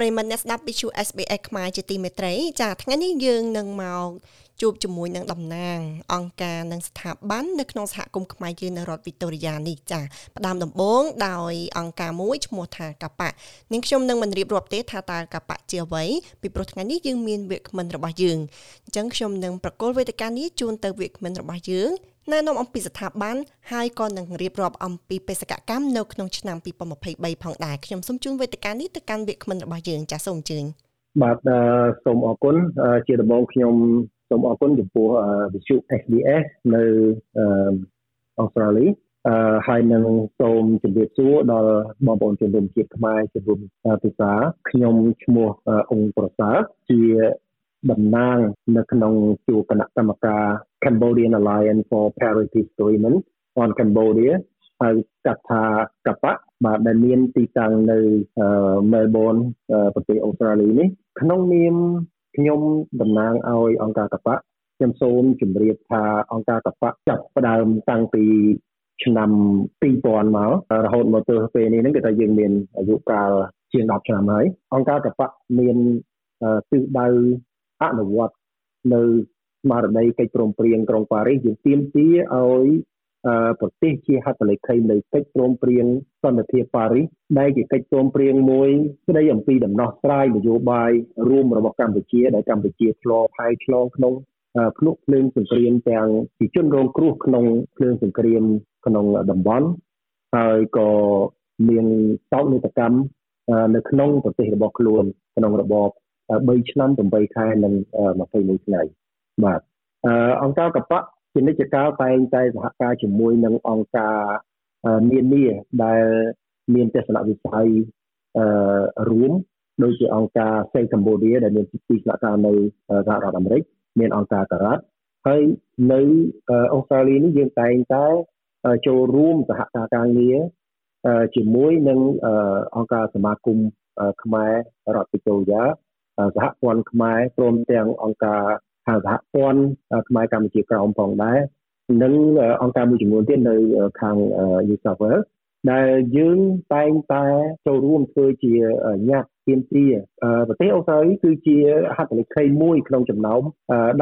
ប្រិមត្តអ្នកស្ដាប់ Bichu SBS ខ្មែរជាទីមេត្រីចាថ្ងៃនេះយើងនឹងមកជួបជាមួយនឹងតំណាង អង្គការនិងស្ថាប័ននៅក្នុងសហគមន៍ខ្មែរយើងនៅរដ្ឋវីតូរីយ៉ានេះចាផ្ដើមដំបូងដោយអង្គការមួយឈ្មោះថាកប៉ានាងខ្ញុំនឹងមិនរៀបរាប់ទេថាតើកប៉ាជាអ្វីពីព្រោះថ្ងៃនេះយើងមានវាគ្មិនរបស់យើងអញ្ចឹងខ្ញុំនឹងប្រកល់វេទិកានេះជូនទៅវាគ្មិនរបស់យើង ណែនាំអំពីស្ថាប័នហើយក៏នឹងរៀបរាប់អំពីបេសកកម្មនៅក្នុងឆ្នាំ2023ផងដែរខ្ញុំសូមជូនវេទិកានេះទៅកាន់វាគ្មិនរបស់យើងចាសសូមអញ្ជើញបាទសូមអរគុណជាដំបូងខ្ញុំសូមអរគុណចំពោះវិទ្យុ SBS នៅអូស្ត្រាលីអឺហើយនឹងសូមជម្រាបសួរដល់បងប្អូនជនរួមជាតិខ្មែរជនរួមភាសាខ្ញុំឈ្មោះអង្គប្រសើរជា តំណាងនៅក្នុងជួរគណៈកម្មការ Cambodian Alliance for Parity Women on Cambodia ហើយកាត់ថាកបៈបាទដែលមានទីតាំងនៅ Melbourne ប្រទេសអូស្ត្រាលីនេះក្នុងនាមខ្ញុំតំណាងឲ្យអង្គការកបៈខ្ញុំសូមជម្រាបថាអង្គការកបៈចាប់ផ្ដើមតាំងពីឆ្នាំ2000មករហូតមកទល់ពេលនេះហ្នឹងគឺថាយើងមានអាយុកាលជាង10ឆ្នាំហើយអង្គការកបៈមានទិសដៅ អនុវត្តនៅស្មារតីកិច្ចព្រមព្រៀងក្រុងប៉ារីសយើងទាមទារឲ្យប្រទេសជាហត្ថលេខីនៃកិច្ចព្រមព្រៀងសន្តិភាពប៉ារីសដែលជាកិច្ចព្រមព្រៀងមួយស្ដីអំពីដំណោះស្រាយនយោបាយរួមរបស់កម្ពុជាដែលកម្ពុជាឆ្លងផែឆ្លងក្នុងភ្នក់ភ្លើងសង្គ្រាមទាំងជាជនរងគ្រោះក្នុងភ្លើងសង្គ្រាមក្នុងតំបន់ហើយក៏មានសោកនាដកម្មនៅក្នុងប្រទេសរបស់ខ្លួនក្នុងរបប 3ឆ្នាំ8ខែនិង21ថ្ងៃបាទអង្គការកប៉ាក់ជានិច្ចកាលតែងតែសហការជាមួយនឹងអង្គការនានាដែលមានទស្សនវិស័យរួមដូចជាអង្គការ Save Cambodia ដែលមានទីស្នាក់ការនៅសហរដ្ឋអាមេរិកមានអង្គការការ៉ាត់ហើយនៅអូស្ត្រាលីនេះយើងតែងតែចូលរួមសហការការងារជាមួយនឹងអង្គការសមាគមខ្មែររដ្ឋវិទូយ៉ា សហព័ន្ធខ្មែរព្រមទាំងអង្គការសហព័ន្ធខ្មែរកម្ពុជាក្រោមផងដែរនិងអង្គការមួយចំនួនទៀតនៅខាង New South Wales ដែលយើងតែងតែចូលរួមធ្វើជាញាតិទាមទារប្រទេសអូស្ត្រាលីគឺជាហត្ថលេខីមួយក្នុងចំណោម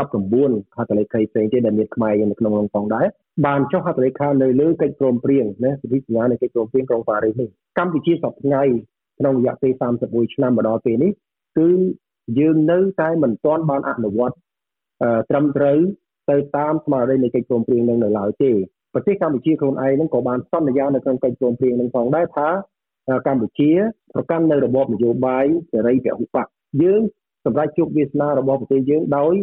19ហត្ថលេខីផ្សេងទៀតដែលមានខ្មែរនៅក្នុងនោះផងដែរបានចុះហត្ថលេខានៅលើកិច្ចព្រមព្រៀងណាសិទ្ធិសញ្ញានៃកិច្ចព្រមព្រៀងក្រុងប៉ារីសនេះកម្ពុជាសប្តាហ៍ថ្ងៃក្នុងរយៈពេល31ឆ្នាំមកដល់ពេលនេះគឺ យើងនៅតែមិនទាន់បានអនុវត្តត្រឹមត្រូវទៅតាមស្មារតីនៃកិច្ចព្រមព្រៀងនឹងនៅឡើយទេប្រទេសកម្ពុជាខ្លួនឯងនឹងក៏បានសន្យានៅក្នុងកិច្ចព្រមព្រៀងនឹងផងដែរថាកម្ពុជាប្រកាន់នៅរបបនយោបាយសេរីពហុបកយើងសម្រាប់ជោគវាសនារបស់ប្រទេសយើងដោយ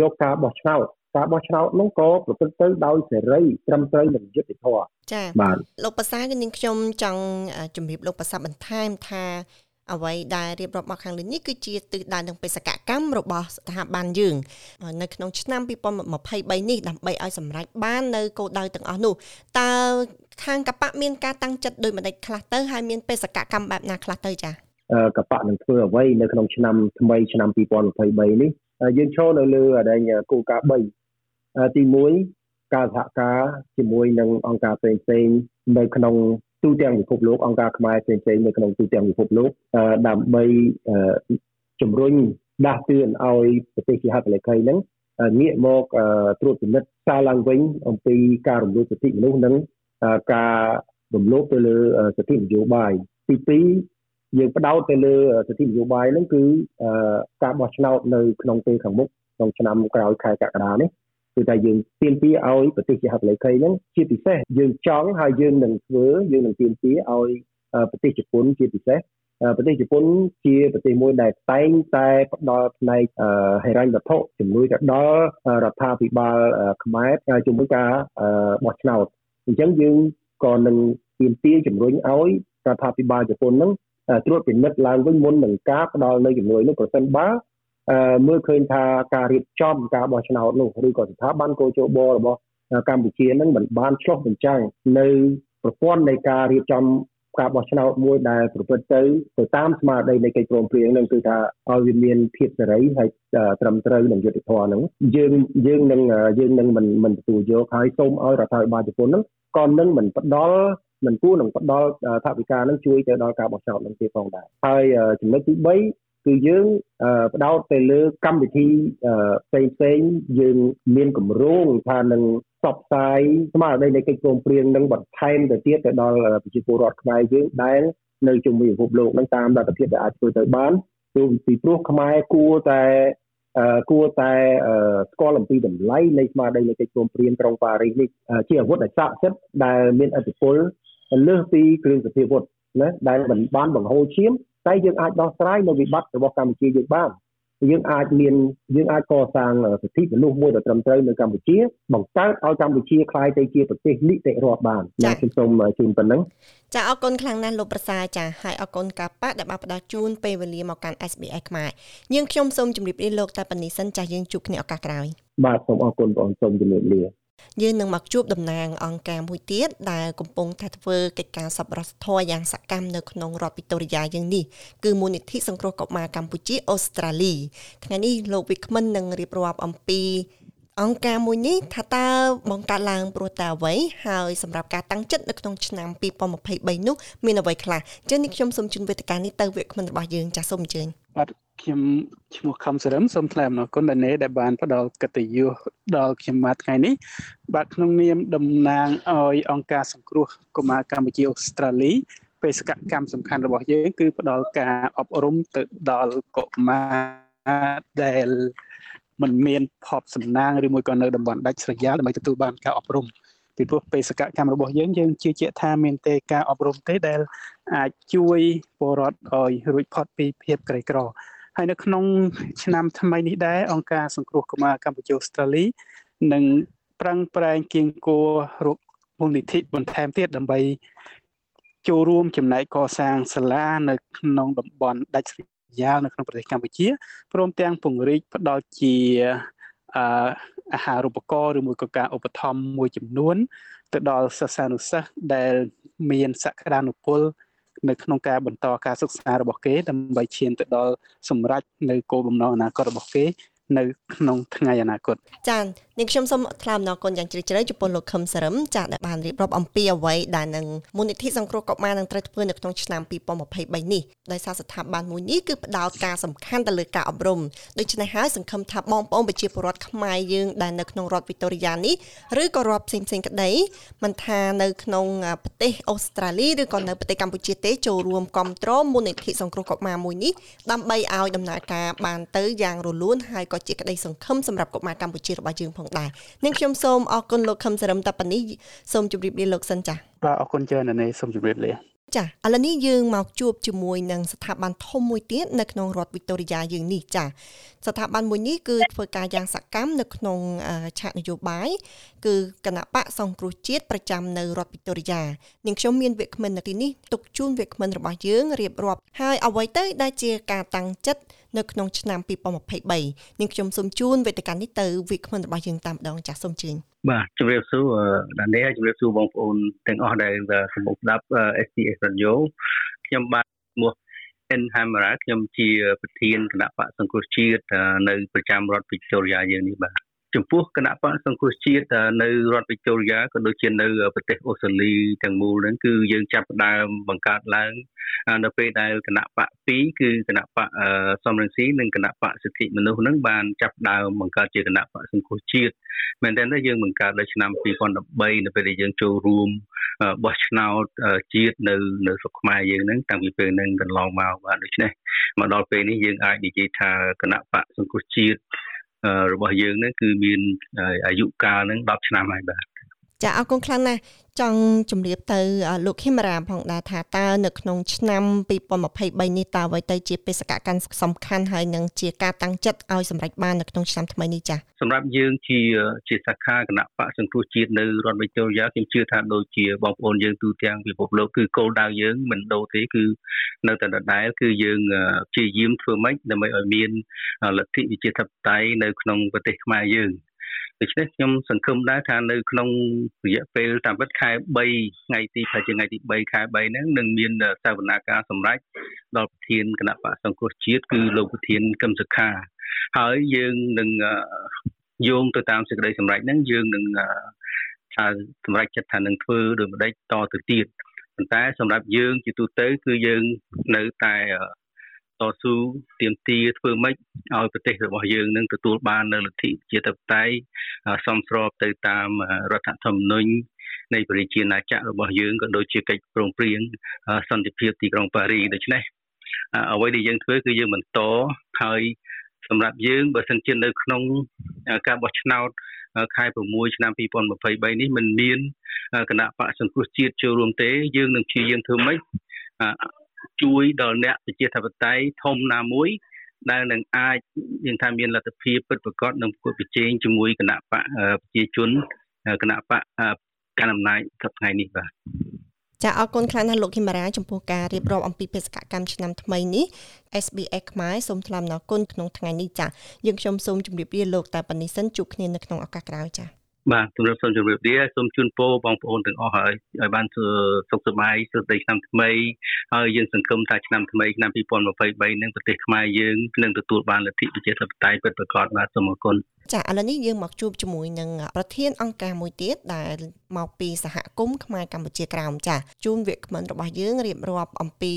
យកការបោះឆ្នោតការបោះឆ្នោតនោះក៏ប្រព្រឹត្តទៅដោយសេរីត្រឹមត្រូវនិងយុត្តិធម៌ចា៎បាទលោកប្រសាគឺនាងខ្ញុំចង់ជម្រាបលោកប្រសាបន្ថែមថា អ្វីដែលរៀបរាប់មកខាងលើនេះគឺជាទិសដៅនិងបេសកកម្មរបស់ស្ថាប័នយើង នៅក្នុងឆ្នាំ2023នេះដើម្បីឲ្យសម្រេចបាននៅគោលដៅទាំងអស់នោះតើខាងកបៈមានការតាំងចិត្តដោយម្ដេចខ្លះទៅហើយមានបេសកកម្មបែបណាខ្លះទៅចា៎កបៈនឹងធ្វើអ្វីនៅក្នុងឆ្នាំថ្មីឆ្នាំ2023នេះយើងឈរនៅលើដែលគោលការណ៍3ទី1ការសហការជាមួយនឹងអង្គការផ្សេងៗនៅក្នុង ទូទាំងពិភពលោកអង្គការខ្មែរផ្សេងៗនៅក្នុងទូទាំងពិភពលោកដើម្បីជំរុញដាស់តឿនឲ្យប្រទេសជាហត្ថលេខីហ្នឹងងាកមកត្រួតពិនិត្យសារឡើងវិញអំពីការរំលោភសិទ្ធិមនុស្សនិងការរំលោភទៅលើសិទ្ធិនយោបាយទី2យើងផ្ដោតទៅលើសិទ្ធិនយោបាយហ្នឹងគឺការបោះឆ្នោតនៅក្នុងពេលខាងមុខក្នុងឆ្នាំក្រោយខែកក្កដានេះ គឺថាយើងទាមទារឲ្យប្រទេសជាហត្ថលេខីហ្នឹងជាពិសេសយើងចង់ហើយយើងនឹងធ្វើយើងនឹងទាមទារឲ្យប្រទេសជប៉ុនជាពិសេសប្រទេសជប៉ុនជាប្រទេសមួយដែលតែងតែផ្ដល់ផ្នែកហិរញ្ញវត្ថុជំនួយទៅដល់រដ្ឋាភិបាលខ្មែរជាមួយការបោះឆ្នោតអញ្ចឹងយើងក៏នឹងទាមទារជំរុញឲ្យរដ្ឋាភិបាលជប៉ុនហ្នឹងត្រួតពិនិត្យឡើងវិញមុននឹងការផ្ដល់នៅជំនួយនោះប្រសិនបើ មើលឃើញថាការរៀបចំការបោះឆ្នោតនោះឬក៏ស្ថាប័នកោជបរបស់កម្ពុជានឹងមិនបានឆ្លុះបញ្ចាំងនៅប្រព័ន្ធនៃការរៀបចំការបោះឆ្នោតមួយដែលប្រព្រឹត្តទៅទៅតាមស្មារតីនៃកិច្ចព្រមព្រៀងនឹងគឺថាឲ្យវាមានភាពសេរីហើយត្រឹមត្រូវនឹងយុត្តិធម៌ហ្នឹងយើងយើងនឹងយើងនឹងមិនមិនទទួលយកហើយសូមឲ្យរដ្ឋាភិបាលជប៉ុនហ្នឹងក៏នឹងមិនផ្ដល់មិនគួរនឹងផ្ដល់ថាវិការនឹងជួយទៅដល់ការបោះឆ្នោតនឹងទៀតផងដែរហើយចំណុចទី3 គឺយើងបដោតទៅលើកម្មវិធីផ្សេងផ្សេងយើងមានគម្រោងថានឹងផ្សព្វផ្សាយស្មារតីនៃកិច្ចព្រមព្រៀងនឹងបន្ថែមទៅទៀតទៅដល់ប្រជាពលរដ្ឋខ្មែរយើងដែលនៅជុំវិញពិភពលោកនឹងតាមលទ្ធភាពដែលអាចធ្វើទៅបានពីព្រោះខ្មែរគួរតែគួរតែស្គាល់អំពីតម្លៃនៃស្មារតីនៃកិច្ចព្រមព្រៀងក្រុងប៉ារីសនេះជាអាវុធដែលស័ក្តិសិទ្ធិដែលមានឥទ្ធិពលលើសពីគ្រឿងសព្វាវុធណាដែលមិនបានបង្ហូរឈាម តែយើងអាចដោះស្រាយនៅវិបត្តិរបស់កម្ពុជាយើងបានយើងអាចមានយើងអាចកសាងសិទ្ធិមនុស្សមួយដ៏ត្រឹមត្រូវនៅកម្ពុជាបង្កើតឲ្យកម្ពុជាក្លាយទៅជាប្រទេសនីតិរដ្ឋបានចា៎ខ្ញុំសូមជូនប៉ុណ្ណឹងចាអរគុណខ្លាំងណាស់លោកប្រសាចាហើយអរគុណកាប៉ាដែលបានផ្ដល់ជូនពេលវេលាមកកាន់ SBS ខ្មែរយើងខ្ញុំសូមជម្រាបលាលោកតែប៉ុណ្្នេះសិនចាយើងជួបគ្នាឱកាសក្រោយបាទសូមអរគុណបងសូមជម្រាបលា យើងនឹងមកជួបតំណាងអង្គការមួយទៀតដែលកំពុងតែធ្វើកិច្ចការសប្បុរសធម៌យ៉ាងសកម្មនៅក្នុងរដ្ឋវីតូរីយ៉ាយ៉ាងនេះគឺមូលនិធិសង្គ្រោះកុមារកម្ពុជាអូស្ត្រាលីថ្ងៃនេះលោកវិក្មិននឹងរៀបរាប់អំពីអង្គការមួយនេះថាតើបង្កើតឡើងព្រោះតែអ្វីហើយសម្រាប់ការតាំងចិត្តនៅក្នុងឆ្នាំ2023នោះមានអ្វីខ្លះអញ្ចឹងនេះខ្ញុំសូមជូនវេទិកានេះទៅវាគ្មិនរបស់យើងចាសសូមអញ្ជើញបាទ ខ្ញុំឈ្មោះខំសរឹមសូមថ្លែងអំណរគុណដល់អ្នកដែលបានផ្ដល់កិត្តិយសដល់ខ្ញុំមកថ្ងៃនេះបាទក្នុងនាមតំណាងឲ្យអង្គការសង្គ្រោះកុមារកម្ពុជាអូស្ត្រាលីបេសកកម្មសំខាន់របស់យើងគឺផ្ដល់ការអប់រំទៅដល់កុមារដែលមិនមានភ័ព្វសំណាងឬមួយក៏នៅតំបន់ដាច់ស្រយាលដើម្បីទទួលបានការអប់រំពីព្រោះបេសកកម្មរបស់យើងយើងជឿជាក់ថាមានតែការអប់រំទេដែលអាចជួយពលរដ្ឋឲ្យរួចផុតពីភាពក្រីក្រ ហើយនៅក្នុងឆ្នាំថ្មីនេះដែរអង្គការសង្គ្រោះកុមារកម្ពុជាអូស្ត្រាលីនឹងប្រឹងប្រែងគៀងគួររកមូលនិធិបន្ថែមទៀតដើម្បីចូលរួមចំណែកកសាងសាលានៅក្នុងតំបន់ដាច់ស្រយាលនៅក្នុងប្រទេសកម្ពុជាព្រមទាំងពង្រីកផ្ដល់ជាអអាហារូបករណ៍ឬមួយក៏ការឧបត្ថម្ភមួយចំនួន ទៅដល់សិស្សានុសិស្សដែលមានសក្តានុពល នៅក្នុងការបន្តការសិក្សារបស់គេដើម្បីឈានទៅដល់សម្រេចនៅគោលបំណងអនាគតរបស់គេ នៅក្នុងថ្ងៃអនាគតចា៎នាងខ្ញុំសូមថ្លែងអំណរគុណយ៉ាងជ្រាលជ្រៅចំពោះលោកខឹមសរឹមចា៎ដែលបានរៀបរាប់អំពីអ្វីដែលនឹងមូលនិធិសង្គ្រោះកុមារនឹងត្រូវធ្វើនៅក្នុងឆ្នាំ2023នេះដោយសារស្ថាប័នមួយនេះគឺផ្ដោតការសំខាន់ទៅលើការអប់រំដូច្នេះហើយសង្ឃឹមថាបងប្អូនប្រជាពលរដ្ឋខ្មែរយើងដែលនៅក្នុងរដ្ឋវីតូរីយ៉ានេះឬក៏រដ្ឋផ្សេងផ្សេងក្តីមិនថានៅក្នុងប្រទេសអូស្ត្រាលីឬក៏នៅប្រទេសកម្ពុជាទេចូលរួមគ្រប់គ្រងមូលនិធិសង្គ្រោះកុមារមួយនេះដើម្បីឲ្យដំណើរការបានទៅយ៉ាងរលូនហើយក៏ជាក្តីសង្ឃឹមសម្រាប់កុមារកម្ពុជារបស់យើងផងដែរនាងខ្ញុំសូមអរគុណលោកខឹមសរឹមតាប៉ានេះសូមជម្រាបលាលោកសិនចា៎បាទអរគុណច្រើនណាស់សូមជម្រាបលាចាឥឡូវនេះយើងមកជួបជាមួយនឹងស្ថាប័នធំមួយទៀតនៅក្នុងរដ្ឋវីតូរីយ៉ាយើងនេះចាស្ថាប័នមួយនេះគឺធ្វើការយ៉ាងសកម្មនៅក្នុងឆាកនយោបាយ គឺគណៈបកសង្គ្រោះជាតិប្រចាំនៅរដ្ឋវីតូរីយ៉ានាងខ្ញុំមានវាគ្មិននៅទីនេះទុកជូនវាគ្មិនរបស់យើងរៀបរាប់ហើយអ្វីទៅដែលជាការតាំងចិត្តនៅក្នុងឆ្នាំ2023នាងខ្ញុំសូមជូនវេទិកានេះទៅវាគ្មិនរបស់យើងតាមដងចាស់សូមជឿបាទជម្រាបសួរដានីជម្រាបសួរបងប្អូនទាំងអស់ដែលកំពុងស្ដាប់ SPS Radio ខ្ញុំបាទឈ្មោះ N Hamara ខ្ញុំជាប្រធានគណៈបកសង្គ្រោះជាតិនៅប្រចាំរដ្ឋ Victoria យើងនេះបាទ ចំពោះគណៈបកសង្គ្រោះជាតិនៅរដ្ឋវីកតូរីយ៉ាក៏ដូចជានៅប្រទេសអូស្ត្រាលីទាំងមូលហ្នឹងគឺយើងចាប់ផ្ដើមបង្កើតឡើងនៅពេលដែលគណៈបក2គឺគណៈបកសំរងស៊ីនិងគណៈបកសិទ្ធិមនុស្សហ្នឹងបានចាប់ផ្ដើមបង្កើតជាគណៈបកសង្គ្រោះជាតិមែនតើយើងបង្កើតនៅឆ្នាំ2013នៅពេលដែលយើងចូលរួមបោះឆ្នោតជាតិនៅនៅស្រុកខ្មែរយើងហ្នឹងតាំងពីពេលហ្នឹងកន្លងមកបាទដូច្នេះមកដល់ពេលនេះយើងអាចនិយាយថាគណៈបកសង្គ្រោះជាតិ របស់យើងហ្នឹងគឺមានអាយុកាលហ្នឹង10ឆ្នាំហើយបាទ ចាអរគុណខ្លាំងណាស់ចង់ជម្រាបទៅលោកហ៊ីមរ៉ាផងដែរថាតើនៅក្នុងឆ្នាំ2023នេះតើអ្វីទៅជាបេសកកម្មសំខាន់ហើយនឹងជាការតាំងចិត្តឲ្យសម្រេចបាននៅក្នុងឆ្នាំថ្មីនេះចា៎សម្រាប់យើងជាជាសាខាគណៈបកសង្គ្រោះជាតិនៅរដ្ឋវិទ្យាល័យខ្ញុំជឿថាដូចជាបងប្អូនយើងទូទាំងពិភពលោកគឺគោលដៅយើងមិនដូរទេគឺនៅតែដដែលគឺយើងព្យាយាមធ្វើម៉េចដើម្បីឲ្យមានលទ្ធិប្រជាធិបតេយ្យនៅក្នុងប្រទេសខ្មែរយើង ដូច្នេះខ្ញុំសង្ឃឹមដែរថានៅក្នុងរយៈពេលតាមពិតខែ3ថ្ងៃទីប្រហែលជាថ្ងៃទី3ខែ3ហ្នឹងនឹងមានសវនកម្មសម្រាប់ដល់ប្រធានគណៈបកសង្គ្រោះជាតិគឺលោកប្រធានកឹមសុខាហើយយើងនឹងយោងទៅតាមសេចក្តីសម្រេចហ្នឹងយើងនឹងថាសម្រេចចិត្តថានឹងធ្វើដោយម្ដេចតទៅទៀតប៉ុន្តែសម្រាប់យើងជាទូទៅគឺយើងនៅតែ តស៊ូទាមទារធ្វើម៉េចឲ្យប្រទេសរបស់យើងនឹងទទួលបាននូវលទ្ធិប្រជាធិបតេយ្យសមស្របទៅតាមរដ្ឋធម្មនុញ្ញនៃប្រជាណាចក្ររបស់យើងក៏ដូចជាកិច្ចព្រមព្រៀងសន្តិភាពទីក្រុងប៉ារីដូច្នេះអ្វីដែលយើងធ្វើគឺយើងបន្តហើយសម្រាប់យើងបើសិនជានៅក្នុងការបោះឆ្នោតខែ6ឆ្នាំ2023នេះមិនមានគណៈបកសង្គ្រោះជាតិចូលរួមទេយើងនឹងព្យាយាមធ្វើម៉េច ជួយដល់អ្នកប្រជាធិបតេយ្យធំណាមួយដែលនឹងអាចយើងថាមានលទ្ធភាពពិតប្រាកដនឹងប្រកួតប្រជែងជាមួយគណៈបកប្រជាជនគណៈបកកាន់អំណាចសប្តាហ៍នេះបាទចាអរគុណខ្លាំងណាស់លោកហ៊ីម៉ារ៉ាចំពោះការរៀបរាប់អំពីបេសកកម្មឆ្នាំថ្មីនេះ SBS ខ្មែរសូមថ្លែងអំណរគុណក្នុងថ្ងៃនេះចាយើងខ្ញុំសូមជម្រាបលាលោកតែប៉ុណ្្នេះសិនជួបគ្នានៅក្នុងឱកាសក្រោយចា បាទជំរាបសូមជម្រាបលាសូមជូនពរបងប្អូនទាំងអស់ហើយឲ្យបានសុខសប្បាយសុខដីឆ្នាំថ្មីហើយយើងសង្ឃឹមថាឆ្នាំថ្មីឆ្នាំ2023នឹងប្រទេសខ្មែរយើងនឹងទទួលបានលទ្ធិប្រជាធិបតេយ្យពិតប្រាកដបាទសូមអរគុណចាឥឡូវនេះយើងមកជួបជាមួយនឹងប្រធានអង្គការមួយទៀតដែលមកពីសហគមន៍ខ្មែរកម្ពុជាក្រោមចាជួនវាគ្មិនរបស់យើងរៀបរាប់អំពី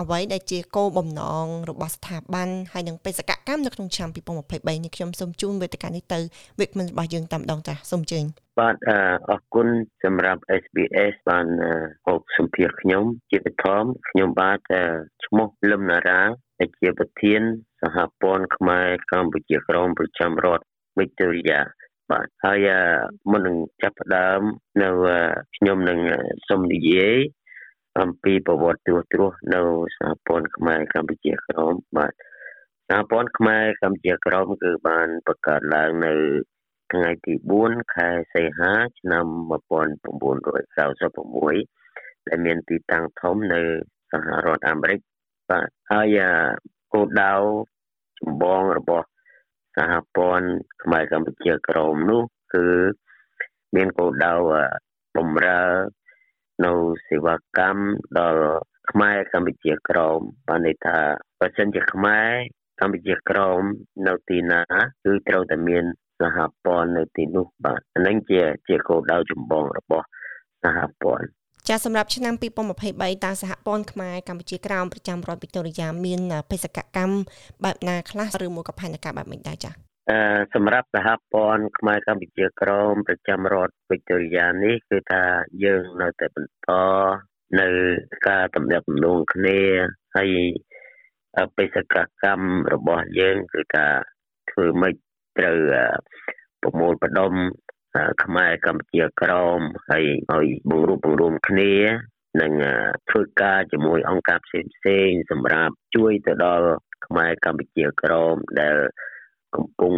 អ្វីដែលជាគោលបំណងរបស់ស្ថាប័នហើយនឹងបេសកកម្មនៅក្នុងឆ្នាំ2023នេះខ្ញុំសូមជូនវេទិកានេះទៅវាគ្មិនរបស់យើងតែម្ដងចាសូមជើញបាទអរគុណសម្រាប់ SBS បានហៅសម្ភារខ្ញុំជាបឋមខ្ញុំបាទឈ្មោះលឹមណារ៉ាដែលជាប្រធានសហព័ន្ធខ្មែរកម្ពុជាក្រមប្រចាំរដ្ឋវិកតូរីយ៉ាបាទហើយមុននឹងចាប់ផ្ដើមនៅខ្ញុំនឹងសូមនិយាយអំពីប្រវត្តិទូទ្រោះនៅសហព័ន្ធខ្មែរកម្ពុជាក្រមបាទសហព័ន្ធខ្មែរកម្ពុជាក្រមគឺបានបង្កើតឡើងនៅ ថ្ងៃទី4ខែសីហាឆ្នាំ1996ដែលមានទីតាំងធំនៅសហរដ្ឋអាមេរិកបាទហើយគោលដៅចម្បងរបស់សហព័ន្ធខ្មែរកម្ពុជាក្រមនោះគឺមានគោលដៅបំរើនៅសេវាកម្មដល់ខ្មែរកម្ពុជាក្រមបានន័យថាបើសិនជាខ្មែរកម្ពុជាក្រមនៅទីណាគឺត្រូវតែមាន សហព័ន្ធនៅទីនោះបាទអានឹងជាជាគោលដៅចម្បងរបស់សហព័ន្ធចាសម្រាប់ឆ្នាំ2023តើសហព័ន្ធខ្មែរកម្ពុជាក្រោមប្រចាំរដ្ឋវិកតូរីយ៉ាមានបេសកកម្មបែបណាខ្លះឬមួយក៏ផែនការបែបម៉េចដែរចាអឺសម្រាប់សហព័ន្ធខ្មែរកម្ពុជាក្រមប្រចាំរដ្ឋវិកតូរីយ៉ានេះគឺថាយើងនៅតែបន្តនៅការតំណាក់ទំនងគ្នាហើយបេសកកម្មរបស់យើងគឺថាធ្វើម៉េច ត្រូវប្រមូលផ្ដុំខ្មែរកម្ពុជាក្រមហើយឲ្យបង្រួបបង្រួមគ្នានឹងធ្វើការជាមួយអង្គការផ្សេងផ្សេងសម្រាប់ជួយទៅដល់ខ្មែរកម្ពុជាក្រមដែលកំពុង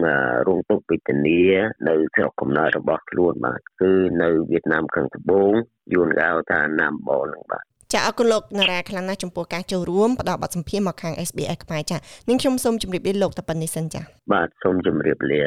រងទុក្ខពីធានានៅស្រុកកំណើតរបស់ខ្លួនបាទគឺនៅវៀតណាមខាងត្បូងយួនគេហៅថាណាំបលនឹងបាទ ចាអរគុណលោកនារាខ្លាំងណាស់ចំពោះការចូលរួមផ្ដល់បទសម្ភាសន៍មកខាង SBS ខ្មែរចានាងខ្ញុំសូមជម្រាបលាលោកតែប៉ុណ្្នេះសិនចាបាទសូមជម្រាបលា